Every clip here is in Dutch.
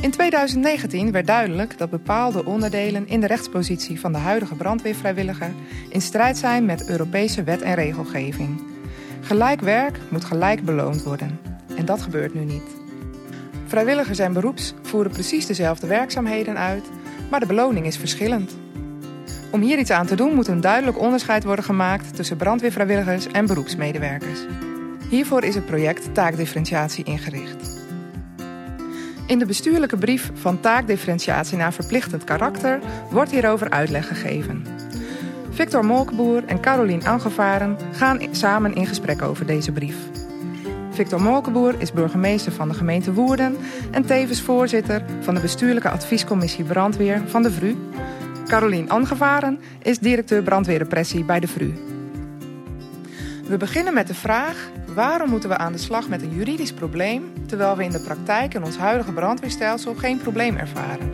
In 2019 werd duidelijk dat bepaalde onderdelen in de rechtspositie van de huidige brandweervrijwilliger in strijd zijn met Europese wet en regelgeving. Gelijk werk moet gelijk beloond worden. En dat gebeurt nu niet. Vrijwilligers en beroeps voeren precies dezelfde werkzaamheden uit, maar de beloning is verschillend. Om hier iets aan te doen moet een duidelijk onderscheid worden gemaakt tussen brandweervrijwilligers en beroepsmedewerkers. Hiervoor is het project Taakdifferentiatie ingericht. In de bestuurlijke brief van taakdifferentiatie naar verplichtend karakter wordt hierover uitleg gegeven. Victor Molkenboer en Carolien Angevaren gaan samen in gesprek over deze brief. Victor Molkenboer is burgemeester van de gemeente Woerden en tevens voorzitter van de bestuurlijke adviescommissie brandweer van de VRU. Carolien Angevaren is directeur brandweerrepressie bij de VRU. We beginnen met de vraag waarom moeten we aan de slag met een juridisch probleem terwijl we in de praktijk in ons huidige brandweerstelsel geen probleem ervaren.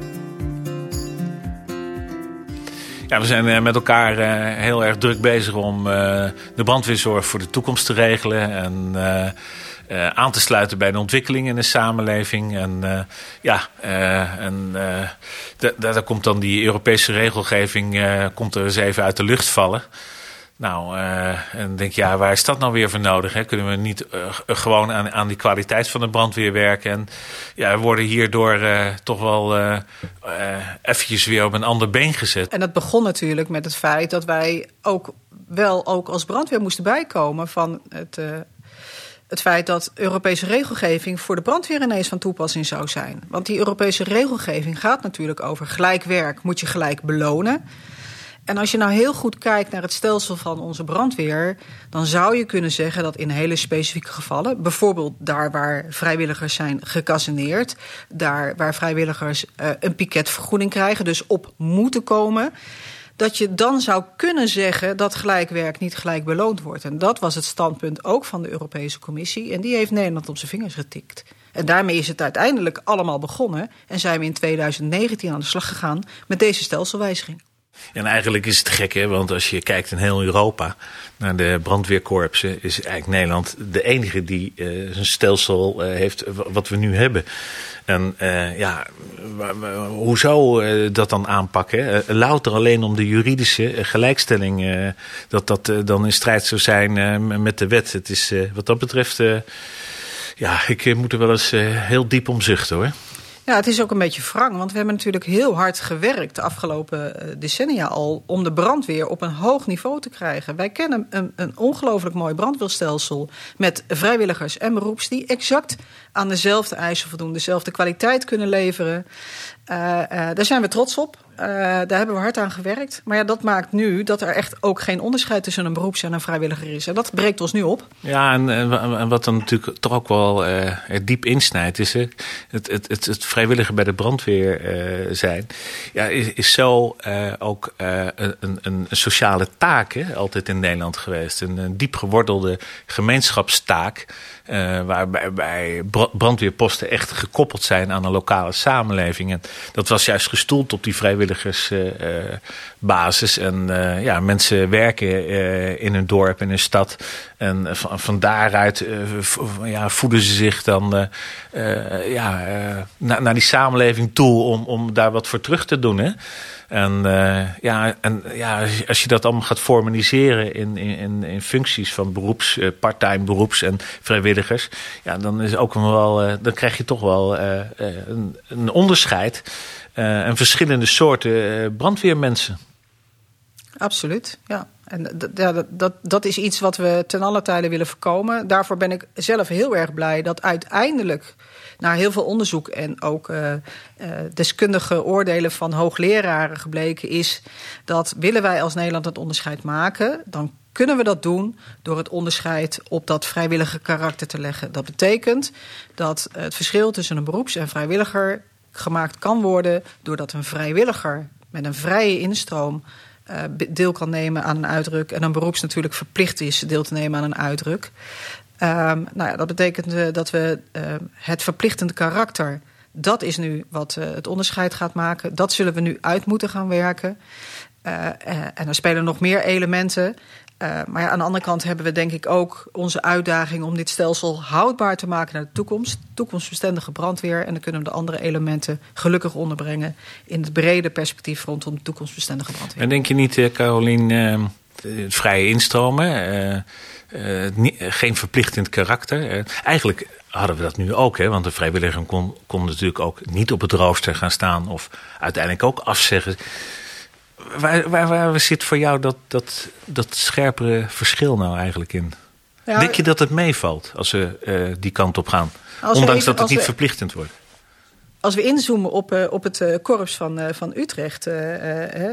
Ja, we zijn met elkaar heel erg druk bezig om de brandweerzorg voor de toekomst te regelen. En aan te sluiten bij de ontwikkeling in de samenleving. En ja, en daar komt dan die Europese regelgeving komt er eens even uit de lucht vallen. Nou, en denk ja, waar is dat nou weer voor nodig? Hè? Kunnen we niet gewoon aan, aan die kwaliteit van de brandweer werken? En ja, we worden hierdoor toch wel eventjes weer op een ander been gezet. En dat begon natuurlijk met het feit dat wij ook wel ook als brandweer moesten bijkomen van het het feit dat Europese regelgeving voor de brandweer ineens van toepassing zou zijn. Want die Europese regelgeving gaat natuurlijk over gelijk werk moet je gelijk belonen. En als je nou heel goed kijkt naar het stelsel van onze brandweer, dan zou je kunnen zeggen dat in hele specifieke gevallen, bijvoorbeeld daar waar vrijwilligers zijn gecasseneerd, daar waar vrijwilligers uh, een piketvergoeding krijgen, dus op moeten komen, dat je dan zou kunnen zeggen dat gelijkwerk niet gelijk beloond wordt. En dat was het standpunt ook van de Europese Commissie. En die heeft Nederland op zijn vingers getikt. En daarmee is het uiteindelijk allemaal begonnen. En zijn we in 2019 aan de slag gegaan met deze stelselwijziging. En eigenlijk is het gek, hè? want als je kijkt in heel Europa naar de brandweerkorpsen, is eigenlijk Nederland de enige die uh, zijn stelsel uh, heeft wat we nu hebben. En uh, ja, hoe zou dat dan aanpakken? Louter alleen om de juridische gelijkstelling, dat dat dan in strijd zou zijn met de wet. Het is wat dat betreft, ja, ik moet er wel eens heel diep om zuchten hoor. Ja, het is ook een beetje wrang, want we hebben natuurlijk heel hard gewerkt de afgelopen eh, decennia al om de brandweer op een hoog niveau te krijgen. Wij kennen een, een ongelooflijk mooi brandweerstelsel met vrijwilligers en beroeps die exact aan dezelfde eisen voldoen, dezelfde kwaliteit kunnen leveren. Uh, uh, daar zijn we trots op. Uh, daar hebben we hard aan gewerkt. Maar ja, dat maakt nu dat er echt ook geen onderscheid tussen een beroeps- en een vrijwilliger is. En dat breekt ons nu op. Ja, en, en wat dan natuurlijk toch ook wel diep insnijdt, is het, het, het, het vrijwilliger bij de brandweer zijn. Ja, is, is zo ook een, een, sociale taak hè, altijd in Nederland geweest. Een, een diep gewordelde gemeenschapstaak. Waarbij brandweerposten echt gekoppeld zijn aan een lokale samenleving. En dat was juist gestoeld op die vrijwilligersbasis. Uh, en uh, ja, mensen werken in hun dorp, in hun stad. En van, daaruit ja, voeden ze zich dan ja, naar, naar die samenleving toe om, om daar wat voor terug te doen. Hè? En, uh, ja, en ja, als je dat allemaal gaat formaliseren in, in, in functies van beroeps, uh, parttime beroeps en vrijwilligers, ja, dan, is ook wel, uh, dan krijg je toch wel een, een, onderscheid en verschillende soorten brandweermensen. Absoluut, ja. En ja, dat, dat, dat is iets wat we ten alle tijde willen voorkomen. Daarvoor ben ik zelf heel erg blij dat uiteindelijk na heel veel onderzoek en ook uh, uh, deskundige oordelen van hoogleraren gebleken is dat willen wij als Nederland het onderscheid maken, dan kunnen we dat doen door het onderscheid op dat vrijwillige karakter te leggen. Dat betekent dat het verschil tussen een beroeps- en vrijwilliger gemaakt kan worden doordat een vrijwilliger met een vrije instroom uh, deel kan nemen aan een uitdruk. En een beroeps natuurlijk verplicht is deel te nemen aan een uitdruk. Um, nou ja, dat betekent uh, dat we uh, het verplichtende karakter, dat is nu wat uh, het onderscheid gaat maken. Dat zullen we nu uit moeten gaan werken. en er spelen nog meer elementen. Maar ja, aan de andere kant hebben we denk ik ook onze uitdaging om dit stelsel houdbaar te maken naar de toekomst. Toekomstbestendige brandweer. En dan kunnen we de andere elementen gelukkig onderbrengen in het brede perspectief rondom de toekomstbestendige brandweer. En denk je niet, Carolien, uh, het vrije instromen, geen verplichtend karakter? eigenlijk hadden we dat nu ook, hè? want de vrijwilliger kon, kon natuurlijk ook niet op het rooster gaan staan of uiteindelijk ook afzeggen. Waar, waar, waar zit voor jou dat, dat, dat scherpere verschil nou eigenlijk in? Ja, Denk je dat het meevalt als we uh, die kant op gaan? Ondanks even, dat het niet we, verplichtend wordt. Als we inzoomen op, uh, op het uh, korps van, van Utrecht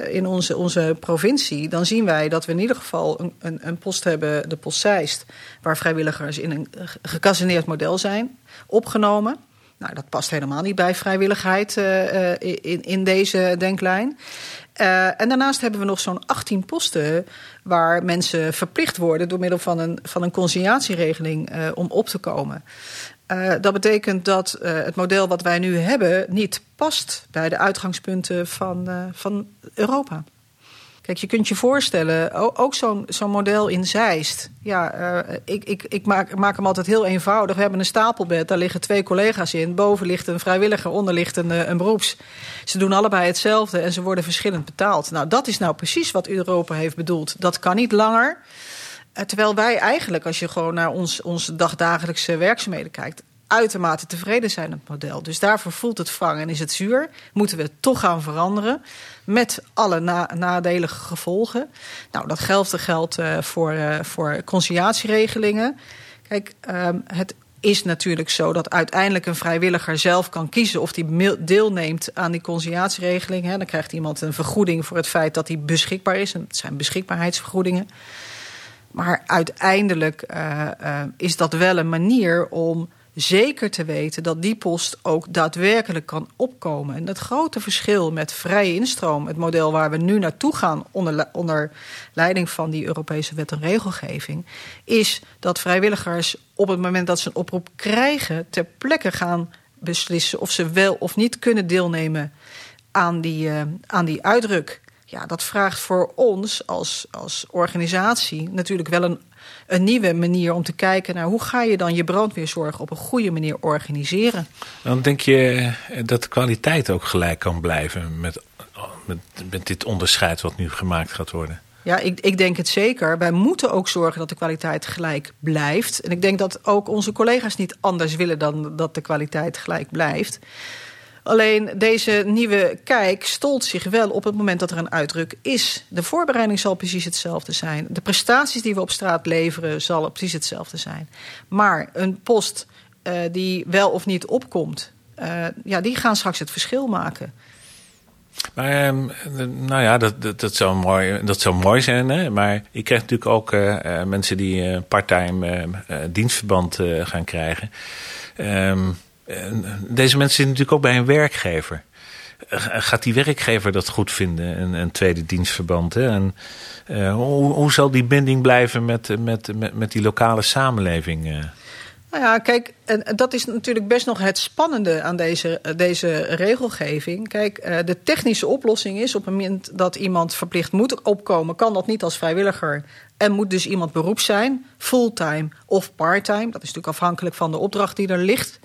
in onze, onze provincie... dan zien wij dat we in ieder geval een, een, een post hebben, de post Zeist... waar vrijwilligers in een gecasineerd model zijn opgenomen... Nou, dat past helemaal niet bij vrijwilligheid in, in deze denklijn. En daarnaast hebben we nog zo'n 18 posten waar mensen verplicht worden door middel van een, van een conciliatieregeling uh, om op te komen. Uh, dat betekent dat het model wat wij nu hebben niet past bij de uitgangspunten van, van Europa. Kijk, je kunt je voorstellen, ook zo'n zo'n model in Zeist. Ja, ik, ik, ik maak, maak hem altijd heel eenvoudig. We hebben een stapelbed, daar liggen twee collega's in. Boven ligt een vrijwilliger, onder ligt een, eh, een beroeps. Ze doen allebei hetzelfde en ze worden verschillend betaald. Nou, dat is nou precies wat Europa heeft bedoeld. Dat kan niet langer. Uh, terwijl wij eigenlijk, als je gewoon naar ons, onze dagdagelijkse werkzaamheden kijkt uitermate tevreden zijn met het model. Dus daarvoor voelt het wrang en is het zuur. Moeten we het toch gaan veranderen. Met alle na nadelige gevolgen. Nou, dat geldt, geldt uh, voor, uh, voor conciliatieregelingen. Kijk, um, het is natuurlijk zo dat uiteindelijk een vrijwilliger zelf kan kiezen of hij deelneemt aan die conciliatieregeling. Dan krijgt iemand een vergoeding voor het feit dat hij beschikbaar is. En het zijn beschikbaarheidsvergoedingen. Maar uiteindelijk uh, is dat wel een manier om zeker te weten dat die post ook daadwerkelijk kan opkomen. En het grote verschil met vrije instroom, het model waar we nu naartoe gaan onder, onder leiding van die Europese wet en regelgeving, is dat vrijwilligers op het moment dat ze een oproep krijgen, ter plekke gaan beslissen of ze wel of niet kunnen deelnemen aan die, uh, aan die uitdruk. Ja, dat vraagt voor ons als, als organisatie natuurlijk wel een een nieuwe manier om te kijken naar hoe ga je dan je brandweerzorg op een goede manier organiseren. Dan denk je dat de kwaliteit ook gelijk kan blijven met, met, met dit onderscheid wat nu gemaakt gaat worden? Ja, ik, ik denk het zeker. Wij moeten ook zorgen dat de kwaliteit gelijk blijft. En ik denk dat ook onze collega's niet anders willen dan dat de kwaliteit gelijk blijft. Alleen deze nieuwe kijk stolt zich wel op het moment dat er een uitdruk is. De voorbereiding zal precies hetzelfde zijn. De prestaties die we op straat leveren zal precies hetzelfde zijn. Maar een post uh, die wel of niet opkomt, uh, ja, die gaan straks het verschil maken. Maar uh, nou ja, dat, dat, zou mooi, dat zou mooi zijn. Hè? Maar je krijgt natuurlijk ook uh, mensen die parttime dienstverband gaan krijgen. Ehm, deze mensen zitten natuurlijk ook bij een werkgever. Gaat die werkgever dat goed vinden, een, een tweede dienstverband? Hè? En, uh, hoe, hoe zal die binding blijven met, met, met, die lokale samenleving? Uh? Nou ja, kijk, en dat is natuurlijk best nog het spannende aan deze, deze regelgeving. Kijk, de technische oplossing is op het moment dat iemand verplicht moet opkomen, kan dat niet als vrijwilliger. En moet dus iemand beroep zijn, fulltime of parttime. Dat is natuurlijk afhankelijk van de opdracht die er ligt.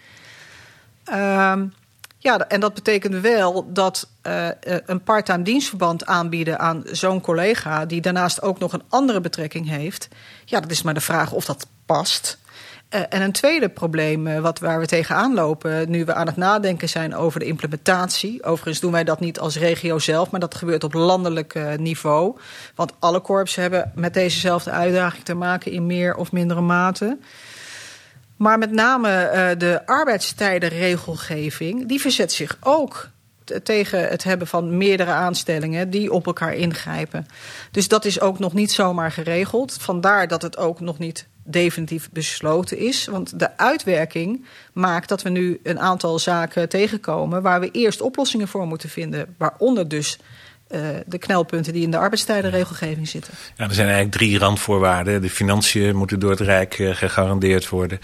Um, ja, en dat betekent wel dat uh, een parttime dienstverband aanbieden aan zo'n collega... die daarnaast ook nog een andere betrekking heeft... ja, dat is maar de vraag of dat past... Uh, en een tweede probleem wat, waar we tegenaan lopen... nu we aan het nadenken zijn over de implementatie... overigens doen wij dat niet als regio zelf... maar dat gebeurt op landelijk niveau. Want alle korpsen hebben met dezezelfde uitdaging te maken... in meer of mindere mate... Maar met name uh, de arbeidstijdenregelgeving, die verzet zich ook tegen het hebben van meerdere aanstellingen die op elkaar ingrijpen. Dus dat is ook nog niet zomaar geregeld. Vandaar dat het ook nog niet definitief besloten is. Want de uitwerking maakt dat we nu een aantal zaken tegenkomen waar we eerst oplossingen voor moeten vinden. Waaronder dus uh, de knelpunten die in de arbeidstijdenregelgeving zitten. Ja, er zijn eigenlijk drie randvoorwaarden. De financiën moeten door het Rijk uh, gegarandeerd worden.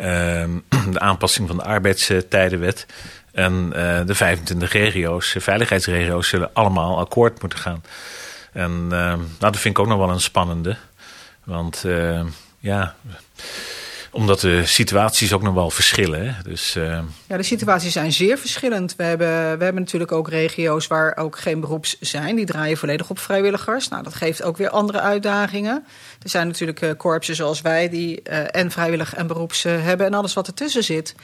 Uh, de aanpassing van de arbeidstijdenwet. En uh, de 25 regio's, veiligheidsregio's, zullen allemaal akkoord moeten gaan. En nou, dat vind ik ook nog wel een spannende. Want ja omdat de situaties ook nog wel verschillen. Hè? Dus, uh... Ja, de situaties zijn zeer verschillend. We hebben, we hebben natuurlijk ook regio's waar ook geen beroeps zijn. Die draaien volledig op vrijwilligers. Nou, dat geeft ook weer andere uitdagingen. Er zijn natuurlijk uh, korpsen zoals wij die uh, en vrijwillig en beroeps hebben en alles wat ertussen zit.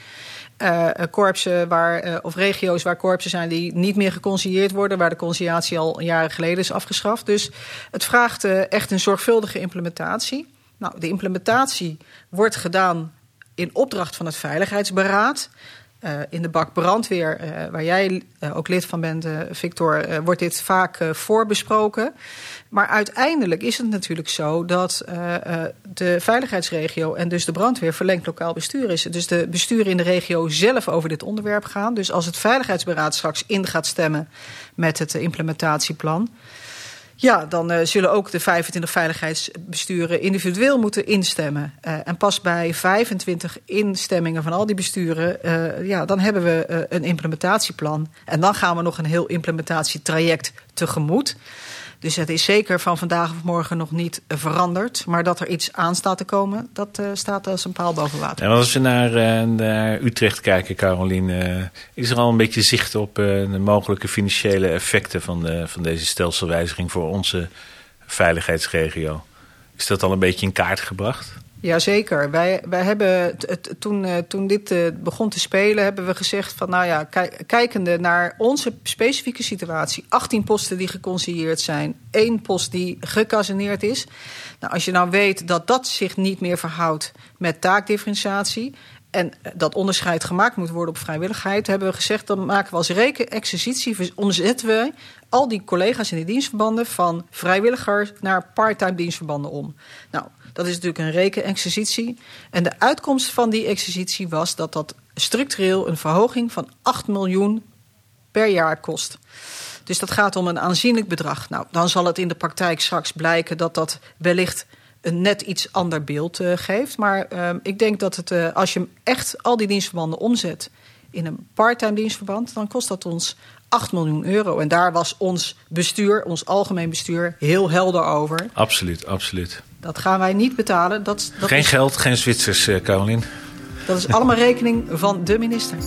Korpsen waar, of regio's waar korpsen zijn die niet meer geconcilieerd worden, waar de conciliatie al jaren geleden is afgeschaft. Dus het vraagt echt een zorgvuldige implementatie. Nou, de implementatie wordt gedaan in opdracht van het Veiligheidsberaad. Uh, in de bak brandweer, uh, waar jij uh, ook lid van bent, Victor, wordt dit vaak voorbesproken. Maar uiteindelijk is het natuurlijk zo dat de veiligheidsregio en dus de brandweer verlengd lokaal bestuur is. Dus de besturen in de regio zelf over dit onderwerp gaan. Dus als het Veiligheidsberaad straks in gaat stemmen met het implementatieplan ja, dan uh, zullen ook de 25 veiligheidsbesturen individueel moeten instemmen. Uh, en pas bij 25 instemmingen van al die besturen, uh, ja, dan hebben we een implementatieplan. En dan gaan we nog een heel implementatietraject tegemoet. Dus het is zeker van vandaag of morgen nog niet veranderd. Maar dat er iets aan staat te komen, dat uh, staat als een paal boven water. En als we naar, uh, naar Utrecht kijken, Caroline, uh, is er al een beetje zicht op de mogelijke financiële effecten van, van deze stelselwijziging voor onze veiligheidsregio? Is dat al een beetje in kaart gebracht? Jazeker. Wij, wij hebben toen, uh, toen dit uh, begon te spelen, hebben we gezegd van nou ja, kijkende naar onze specifieke situatie. 18 posten die geconcilieerd zijn, één post die gekazeneerd is. Nou, als je nou weet dat dat zich niet meer verhoudt met taakdifferentiatie. En dat onderscheid gemaakt moet worden op vrijwilligheid, hebben we gezegd, dan maken we als rekenexercitie, omzetten we al die collega's in de dienstverbanden van vrijwilligers naar parttime dienstverbanden om. Nou, dat is natuurlijk een rekenexercitie. En de uitkomst van die exercitie was dat dat structureel een verhoging van 8 miljoen per jaar kost. Dus dat gaat om een aanzienlijk bedrag. Nou, dan zal het in de praktijk straks blijken dat dat wellicht een net iets ander beeld uh, geeft. Maar uh, ik denk dat het, uh, als je echt al die dienstverbanden omzet in een parttime dienstverband, dan kost dat ons 8 miljoen euro. En daar was ons bestuur, ons algemeen bestuur, heel helder over. Absoluut, absoluut. Dat gaan wij niet betalen. Dat, dat geen geld, geen Zwitsers, uh, Caroline. Dat is allemaal rekening van de minister.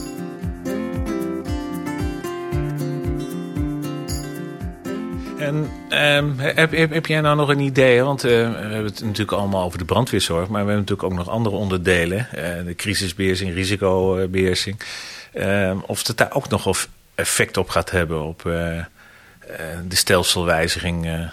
En um, heb, heb, heb, jij nou nog een idee? Want uh, we hebben het natuurlijk allemaal over de brandweerzorg, maar we hebben natuurlijk ook nog andere onderdelen: uh, de crisisbeheersing, risicobeheersing. Uh, of het daar ook nog effect op gaat hebben op de stelselwijziging.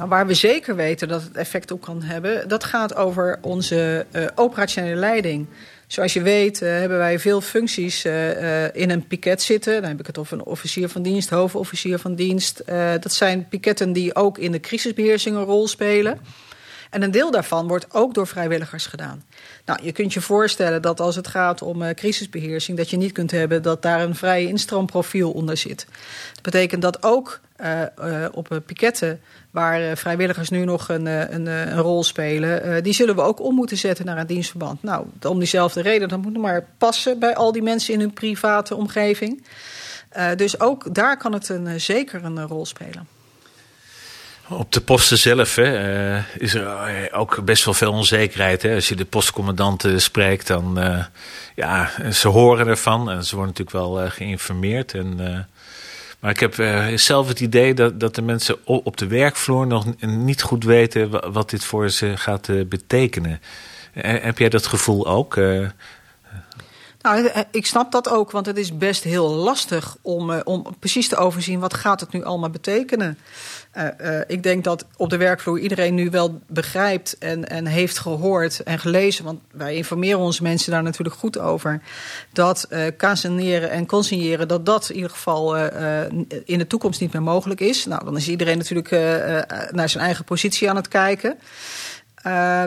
Nou, waar we zeker weten dat het effect op kan hebben, dat gaat over onze uh, operationele leiding. Zoals je weet uh, hebben wij veel functies uh, in een piket zitten. Dan heb ik het over een officier van dienst, hoofdofficier van dienst. dat zijn piketten die ook in de crisisbeheersing een rol spelen. En een deel daarvan wordt ook door vrijwilligers gedaan. Nou, je kunt je voorstellen dat als het gaat om uh, crisisbeheersing, dat je niet kunt hebben dat daar een vrij instroomprofiel onder zit. Dat betekent dat ook uh, uh, op piketten, waar vrijwilligers nu nog een, een, een rol spelen, die zullen we ook om moeten zetten naar een dienstverband. Nou, om diezelfde reden, dat moet maar passen bij al die mensen in hun private omgeving. dus ook daar kan het een, zeker een rol spelen. Op de posten zelf hè, uh, is er eh, ook best wel veel onzekerheid. Hè. Als je de postcommandanten spreekt, dan uh, ja, ze horen ervan en ze worden natuurlijk wel geïnformeerd. En, maar ik heb zelf het idee dat, dat de mensen op de werkvloer nog niet goed weten wat dit voor ze gaat betekenen. heb jij dat gevoel ook? Nou, ik snap dat ook, want het is best heel lastig om, om precies te overzien wat gaat het nu allemaal betekenen. Ik denk dat op de werkvloer iedereen nu wel begrijpt en, en heeft gehoord en gelezen, want wij informeren onze mensen daar natuurlijk goed over, dat uh, en consigneren, dat dat in ieder geval in de toekomst niet meer mogelijk is. Nou, dan is iedereen natuurlijk naar zijn eigen positie aan het kijken.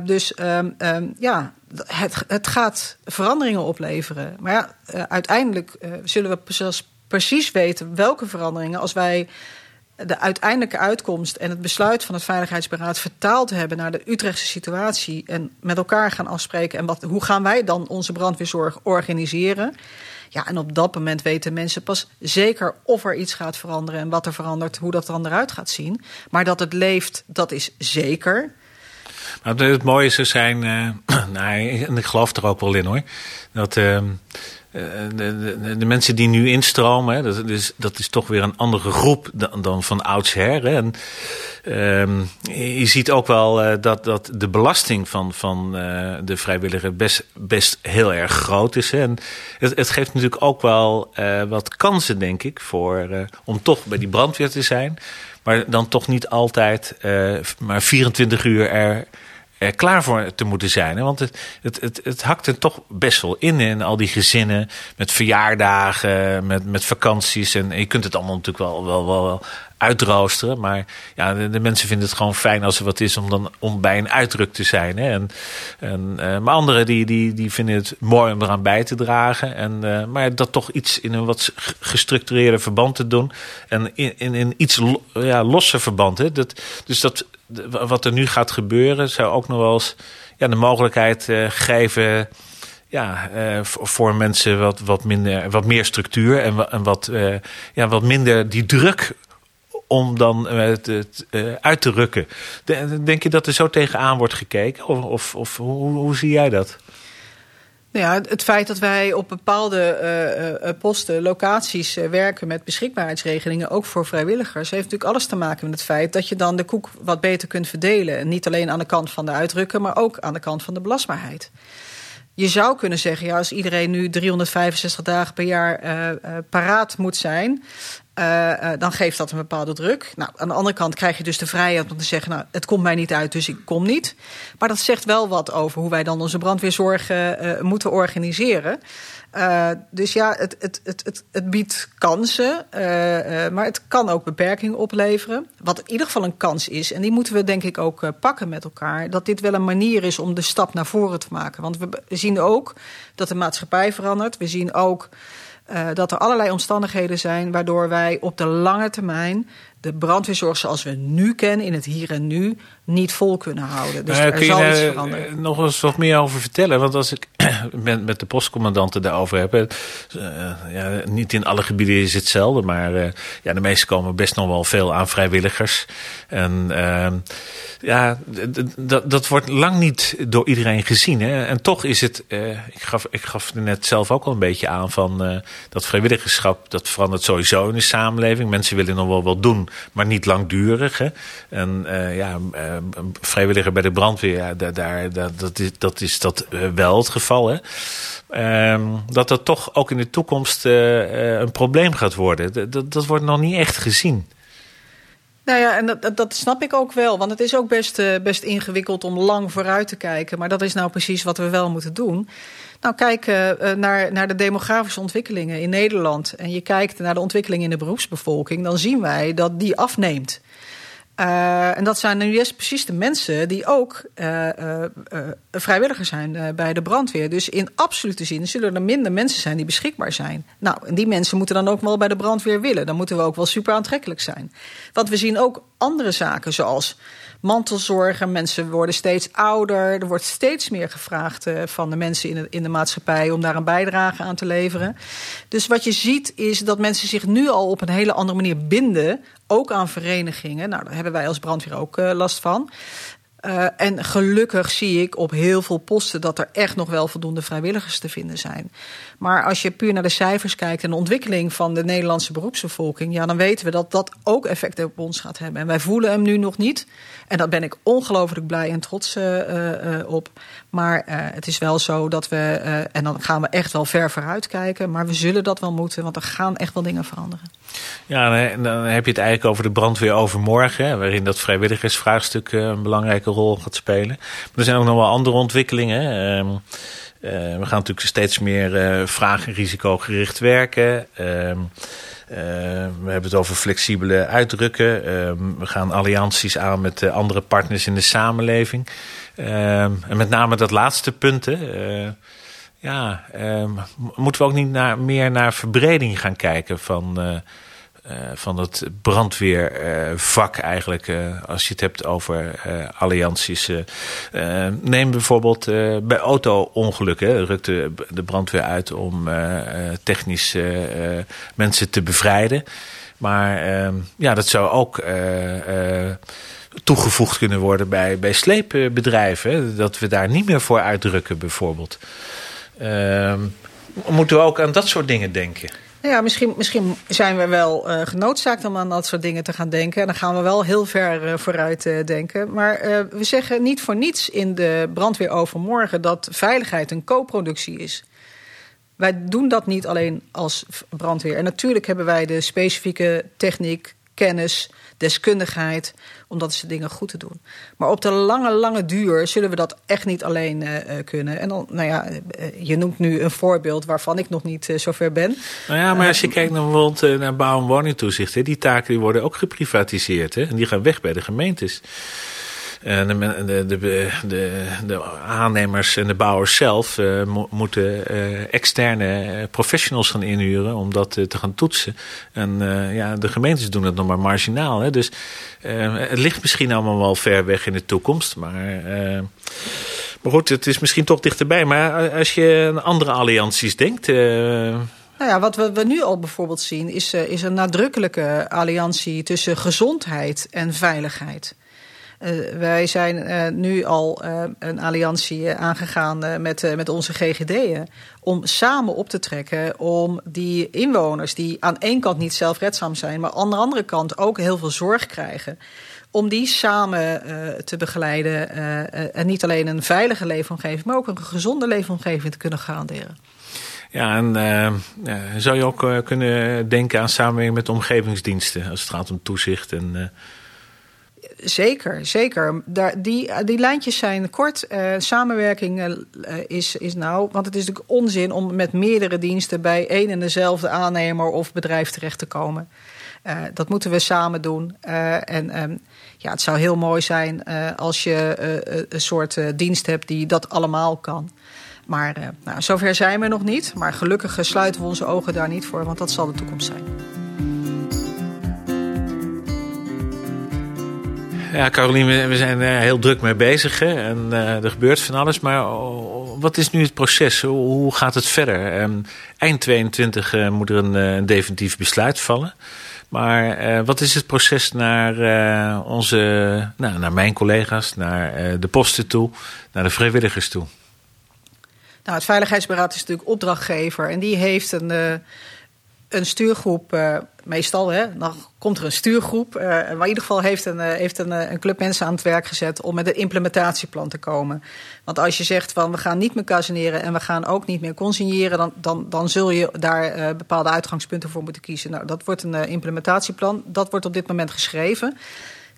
Dus um, um, ja, het, het gaat veranderingen opleveren. Maar ja, uiteindelijk zullen we precies weten welke veranderingen als wij de uiteindelijke uitkomst en het besluit van het Veiligheidsberaad vertaald hebben naar de Utrechtse situatie en met elkaar gaan afspreken en wat, hoe gaan wij dan onze brandweerzorg organiseren. Ja, en op dat moment weten mensen pas zeker of er iets gaat veranderen en wat er verandert, hoe dat dan eruit gaat zien. Maar dat het leeft, dat is zeker. Maar het mooie zou zijn, nou, en ik geloof er ook wel in hoor, dat ehm, eh, de, de, mensen die nu instromen, dat, is, dat is toch weer een andere groep dan, van oudsher. En, um, je ziet ook wel uh, dat, dat de belasting van, van de vrijwilliger best, best heel erg groot is. En het, het geeft natuurlijk ook wel wat kansen, denk ik, voor, om toch bij die brandweer te zijn. Maar dan toch niet altijd maar 24 uur er klaar voor te moeten zijn. Want het, het, het, het hakt er toch best wel in, in al die gezinnen met verjaardagen, met, met vakanties. En je kunt het allemaal natuurlijk wel, wel, wel uitroosteren. Maar ja, de, mensen vinden het gewoon fijn als er wat is om, dan, om bij een uitdruk te zijn. Hè? En, en, uh, maar anderen die, die, die vinden het mooi om eraan bij te dragen. En, uh, maar dat toch iets in een wat gestructureerde verband te doen. En in, in, iets ja, losse verband. Hè? Dat, dus dat, wat er nu gaat gebeuren zou ook nog wel eens ja, de mogelijkheid uh, geven ja, voor mensen wat, wat, minder, wat meer structuur en, wat, ja, wat minder die druk om dan het, het uh, uit te rukken. Denk je dat er zo tegenaan wordt gekeken? Of, of, of hoe, hoe zie jij dat? Nou ja, het feit dat wij op bepaalde uh, posten, locaties werken met beschikbaarheidsregelingen, ook voor vrijwilligers, heeft natuurlijk alles te maken met het feit dat je dan de koek wat beter kunt verdelen. En niet alleen aan de kant van de uitdrukken, maar ook aan de kant van de belastbaarheid. Je zou kunnen zeggen, ja, als iedereen nu 365 dagen per jaar paraat moet zijn, uh, dan geeft dat een bepaalde druk. Nou, aan de andere kant krijg je dus de vrijheid om te zeggen: Nou, het komt mij niet uit, dus ik kom niet. Maar dat zegt wel wat over hoe wij dan onze brandweerzorg uh, moeten organiseren. dus ja, het, het, het, het biedt kansen, maar het kan ook beperkingen opleveren. Wat in ieder geval een kans is, en die moeten we denk ik ook pakken met elkaar, dat dit wel een manier is om de stap naar voren te maken. Want we zien ook dat de maatschappij verandert. We zien ook uh, dat er allerlei omstandigheden zijn waardoor wij op de lange termijn de brandweerzorg zoals we nu kennen, in het hier en nu, niet vol kunnen houden. Dus uh, er zal iets veranderen. Uh, nog eens wat meer over vertellen? Want als ik met, met de postcommandanten daarover heb, uh, ja, niet in alle gebieden is hetzelfde, maar ja, de meeste komen best nog wel veel aan vrijwilligers. En ehm, ja, dat wordt lang niet door iedereen gezien. Hè? En toch is het, ik, gaf, ik gaf net zelf ook al een beetje aan van dat vrijwilligerschap, dat verandert sowieso in de samenleving. Mensen willen nog wel wat doen maar niet langdurig. Hè. En ja, vrijwilliger bij de brandweer, daar, daar, dat, is, dat is dat wel het geval. Ehm, dat dat toch ook in de toekomst een probleem gaat worden. Dat, dat wordt nog niet echt gezien. Nou ja, en dat, dat snap ik ook wel. Want het is ook best, best ingewikkeld om lang vooruit te kijken. Maar dat is nou precies wat we wel moeten doen. Nou, kijk naar, naar de demografische ontwikkelingen in Nederland. En je kijkt naar de ontwikkeling in de beroepsbevolking. Dan zien wij dat die afneemt. Uh, en dat zijn nu juist precies de mensen die ook uh, vrijwilliger zijn bij de brandweer. Dus in absolute zin zullen er minder mensen zijn die beschikbaar zijn. Nou, en die mensen moeten dan ook wel bij de brandweer willen. Dan moeten we ook wel super aantrekkelijk zijn. Want we zien ook andere zaken zoals mantelzorgen. Mensen worden steeds ouder. Er wordt steeds meer gevraagd uh, van de mensen in de, in de maatschappij om daar een bijdrage aan te leveren. Dus wat je ziet is dat mensen zich nu al op een hele andere manier binden. Ook aan verenigingen. Nou, daar hebben wij als brandweer ook uh, last van. Uh, en gelukkig zie ik op heel veel posten dat er echt nog wel voldoende vrijwilligers te vinden zijn. Maar als je puur naar de cijfers kijkt en de ontwikkeling van de Nederlandse beroepsbevolking, ja, dan weten we dat dat ook effecten op ons gaat hebben. En wij voelen hem nu nog niet. En daar ben ik ongelooflijk blij en trots uh, op. Maar het is wel zo dat we, en dan gaan we echt wel ver vooruit kijken, maar we zullen dat wel moeten, want er gaan echt wel dingen veranderen. Ja, dan heb je het eigenlijk over de brandweer overmorgen, waarin dat vrijwilligersvraagstuk een belangrijke rol gaat spelen. Maar er zijn ook nog wel andere ontwikkelingen. Ehm, we gaan natuurlijk steeds meer vraag- en risicogericht werken. Ehm, uh, we hebben het over flexibele uitdrukken. Uh, we gaan allianties aan met uh, andere partners in de samenleving. En met name dat laatste punt. ja, moeten we ook niet naar, meer naar verbreding gaan kijken van uh, van het brandweervak eigenlijk, als je het hebt over allianties. neem bijvoorbeeld bij auto-ongelukken, rukt de, de, brandweer uit om technisch mensen te bevrijden. Maar ja, dat zou ook toegevoegd kunnen worden bij, bij sleepbedrijven. Dat we daar niet meer voor uitdrukken, bijvoorbeeld. Uh, moeten we ook aan dat soort dingen denken? Ja, misschien, misschien zijn we wel uh, genoodzaakt om aan dat soort dingen te gaan denken. En dan gaan we wel heel ver uh, vooruit uh, denken. Maar we zeggen niet voor niets in de brandweer overmorgen dat veiligheid een co-productie is. Wij doen dat niet alleen als brandweer. En natuurlijk hebben wij de specifieke techniek, kennis, deskundigheid om dat soort dingen goed te doen. Maar op de lange, lange duur zullen we dat echt niet alleen uh, kunnen. En dan, nou ja, je noemt nu een voorbeeld waarvan ik nog niet uh, zover ben. Nou ja, maar als je kijkt naar bijvoorbeeld naar bouw- en woningtoezicht, hè, die taken die worden ook geprivatiseerd. Hè, en die gaan weg bij de gemeentes. En de, de, de, de, aannemers en de bouwers zelf mo moeten uh, externe professionals gaan inhuren om dat te gaan toetsen. En ja, de gemeentes doen het nog maar marginaal. Hè? Dus het ligt misschien allemaal wel ver weg in de toekomst. Maar, maar goed, het is misschien toch dichterbij. Maar als je aan andere allianties denkt. Nou ja, wat we, we, nu al bijvoorbeeld zien is, is een nadrukkelijke alliantie tussen gezondheid en veiligheid. Uh, wij zijn uh, nu al uh, een alliantie aangegaan met, met onze GGD'en. Om samen op te trekken om die inwoners die aan één kant niet zelfredzaam zijn, maar aan de andere kant ook heel veel zorg krijgen. Om die samen te begeleiden en niet alleen een veilige leefomgeving, maar ook een gezonde leefomgeving te kunnen garanderen. Ja, en zou je ook kunnen denken aan samenwerking met de omgevingsdiensten als het gaat om toezicht en Zeker, zeker. Daar, die, die lijntjes zijn kort. Uh, samenwerking uh, is, is nou, want het is natuurlijk onzin om met meerdere diensten bij één en dezelfde aannemer of bedrijf terecht te komen. Dat moeten we samen doen. en um, ja, het zou heel mooi zijn als je een soort dienst hebt die dat allemaal kan. Maar nou, zover zijn we nog niet. Maar gelukkig sluiten we onze ogen daar niet voor, want dat zal de toekomst zijn. Ja, Caroline, we zijn er heel druk mee bezig hè? en uh, er gebeurt van alles. Maar oh, wat is nu het proces? Hoe gaat het verder? Um, eind 22 uh, moet er een, uh, een, definitief besluit vallen. Maar wat is het proces naar, onze, nou, naar mijn collega's, naar de posten toe, naar de vrijwilligers toe? Nou, het Veiligheidsberaad is natuurlijk opdrachtgever en die heeft een een stuurgroep, uh, meestal, hè, dan komt er een stuurgroep. Uh, maar in ieder geval heeft, een, uh, heeft een, een, club mensen aan het werk gezet om met een implementatieplan te komen. Want als je zegt van we gaan niet meer caserneren en we gaan ook niet meer consigneren, dan, dan, dan zul je daar bepaalde uitgangspunten voor moeten kiezen. Nou, dat wordt een implementatieplan. Dat wordt op dit moment geschreven.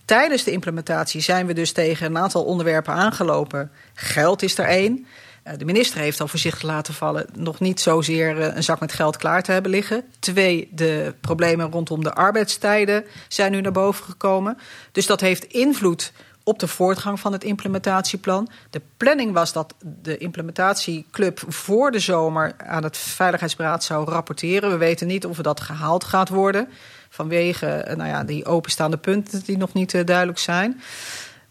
Tijdens de implementatie zijn we dus tegen een aantal onderwerpen aangelopen. Geld is er één. Eh, de minister heeft al voorzichtig laten vallen nog niet zozeer eh, een zak met geld klaar te hebben liggen. Twee, de problemen rondom de arbeidstijden zijn nu naar boven gekomen. Dus dat heeft invloed op de voortgang van het implementatieplan. De planning was dat de implementatieclub voor de zomer aan het Veiligheidsberaad zou rapporteren. We weten niet of dat gehaald gaat worden vanwege eh, nou ja, die openstaande punten die nog niet duidelijk zijn.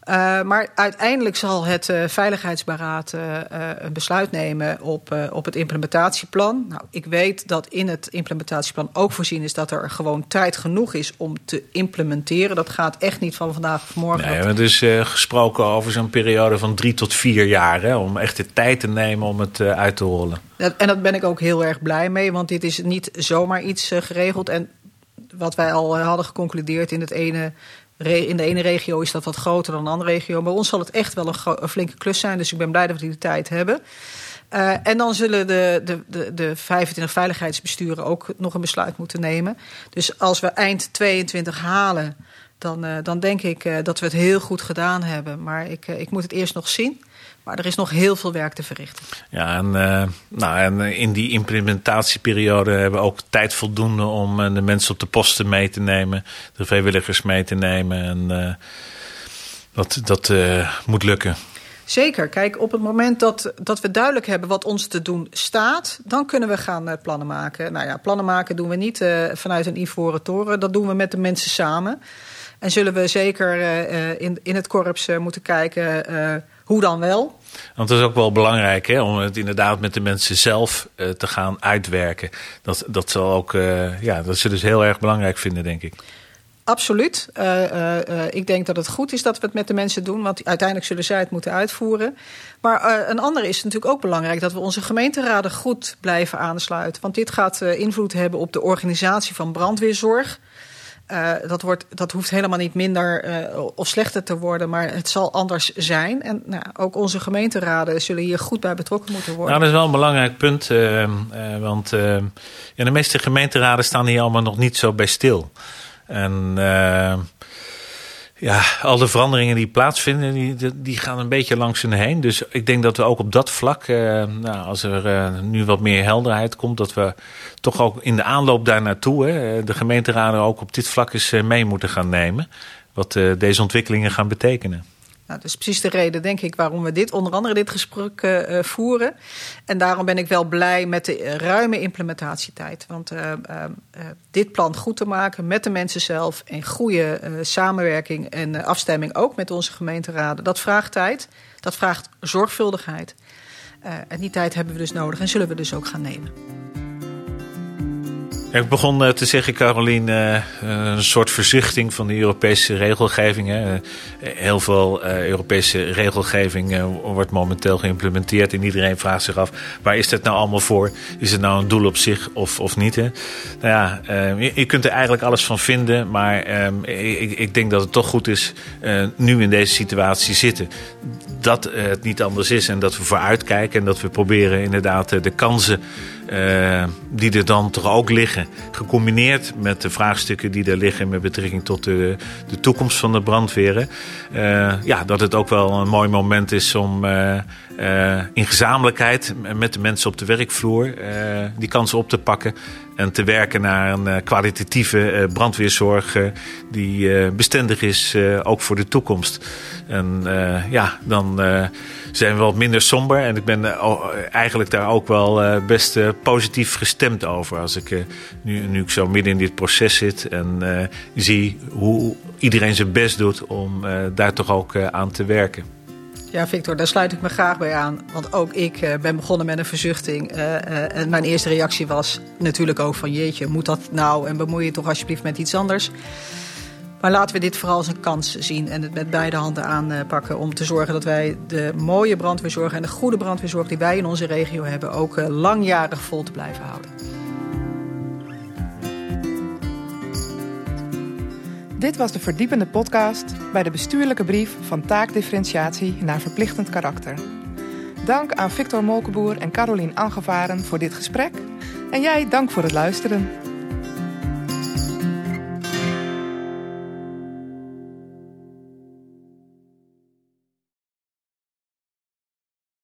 Uh, maar uiteindelijk zal het uh, Veiligheidsberaad uh, een besluit nemen op, op het implementatieplan. Nou, ik weet dat in het implementatieplan ook voorzien is dat er gewoon tijd genoeg is om te implementeren. Dat gaat echt niet van vandaag of morgen. Nee, het is gesproken over zo'n periode van drie tot vier jaar. Hè, om echt de tijd te nemen om het uit te rollen. En dat ben ik ook heel erg blij mee, want dit is niet zomaar iets geregeld. En wat wij al hadden geconcludeerd in het ene in de ene regio is dat wat groter dan de andere regio. Bij ons zal het echt wel een, flinke klus zijn. Dus ik ben blij dat we die tijd hebben. Uh, en dan zullen de, de, de, de 25 veiligheidsbesturen ook nog een besluit moeten nemen. Dus als we eind 22 halen, dan, uh, dan denk ik uh, dat we het heel goed gedaan hebben. Maar ik, ik moet het eerst nog zien. Maar er is nog heel veel werk te verrichten. Ja, en, uh, nou, en in die implementatieperiode hebben we ook tijd voldoende om uh, de mensen op de posten mee te nemen, de vrijwilligers mee te nemen. En uh, dat, dat moet lukken. Zeker. Kijk, op het moment dat, dat we duidelijk hebben wat ons te doen staat, dan kunnen we gaan plannen maken. Nou ja, plannen maken doen we niet vanuit een ivoren toren. Dat doen we met de mensen samen. En zullen we zeker in, in het korps moeten kijken hoe dan wel? Want het is ook wel belangrijk hè, om het inderdaad met de mensen zelf uh, te gaan uitwerken. Dat, dat, zal ook, uh, ja, dat ze heel erg belangrijk vinden, denk ik. Absoluut. Uh, ik denk dat het goed is dat we het met de mensen doen, want uiteindelijk zullen zij het moeten uitvoeren. Maar een ander is natuurlijk ook belangrijk dat we onze gemeenteraden goed blijven aansluiten. Want dit gaat invloed hebben op de organisatie van brandweerzorg. Uh, dat, wordt, dat hoeft helemaal niet minder uh, of slechter te worden, maar het zal anders zijn. En nou, ook onze gemeenteraden zullen hier goed bij betrokken moeten worden. Nou, dat is wel een belangrijk punt, uh, want ja, de meeste gemeenteraden staan hier allemaal nog niet zo bij stil. En ja, al de veranderingen die plaatsvinden, die, die gaan een beetje langs hun heen. Dus ik denk dat we ook op dat vlak, eh, nou, als er uh, nu wat meer helderheid komt, dat we toch ook in de aanloop daar naartoe, de gemeenteraden ook op dit vlak eens mee moeten gaan nemen. Wat deze ontwikkelingen gaan betekenen. Nou, dat is precies de reden, denk ik, waarom we dit, onder andere dit gesprek uh, voeren. En daarom ben ik wel blij met de ruime implementatietijd. Want dit plan goed te maken met de mensen zelf en goede samenwerking en afstemming ook met onze gemeenteraden, dat vraagt tijd. Dat vraagt zorgvuldigheid. en die tijd hebben we dus nodig en zullen we dus ook gaan nemen. Ik begon eh, te zeggen, Carolien, eh, een soort verzuchting van de Europese regelgeving. Heel veel eh, Europese regelgeving wordt momenteel geïmplementeerd. En iedereen vraagt zich af, waar is dat nou allemaal voor? Is het nou een doel op zich of, of niet? Nou ja, je, kunt er eigenlijk alles van vinden. Maar ehm, ik, denk dat het toch goed is, nu in deze situatie zitten, dat het niet anders is. En dat we vooruitkijken en dat we proberen inderdaad de kansen uh, die er dan toch ook liggen. Gecombineerd met de vraagstukken die er liggen met betrekking tot de, de toekomst van de brandweren. Uh, ja, dat het ook wel een mooi moment is om uh, in gezamenlijkheid met de mensen op de werkvloer die kansen op te pakken. En te werken naar een kwalitatieve brandweerzorg die bestendig is ook voor de toekomst. En ja, dan zijn we wat minder somber. En ik ben eh, eigenlijk daar ook wel eh, best eh, positief gestemd over. Als ik nu, nu ik zo midden in dit proces zit en zie hoe iedereen zijn best doet om daar toch ook aan te werken. Ja, Victor, daar sluit ik me graag bij aan. Want ook ik ben begonnen met een verzuchting. en mijn eerste reactie was natuurlijk ook van... jeetje, moet dat nou? En bemoei je toch alsjeblieft met iets anders. Maar laten we dit vooral als een kans zien en het met beide handen aanpakken om te zorgen dat wij de mooie brandweerzorg en de goede brandweerzorg die wij in onze regio hebben ook eh, langjarig vol te blijven houden. Dit was de verdiepende podcast bij de bestuurlijke brief van taakdifferentiatie naar verplichtend karakter. Dank aan Victor Molkenboer en Carolien Angevaren voor dit gesprek. En jij dank voor het luisteren.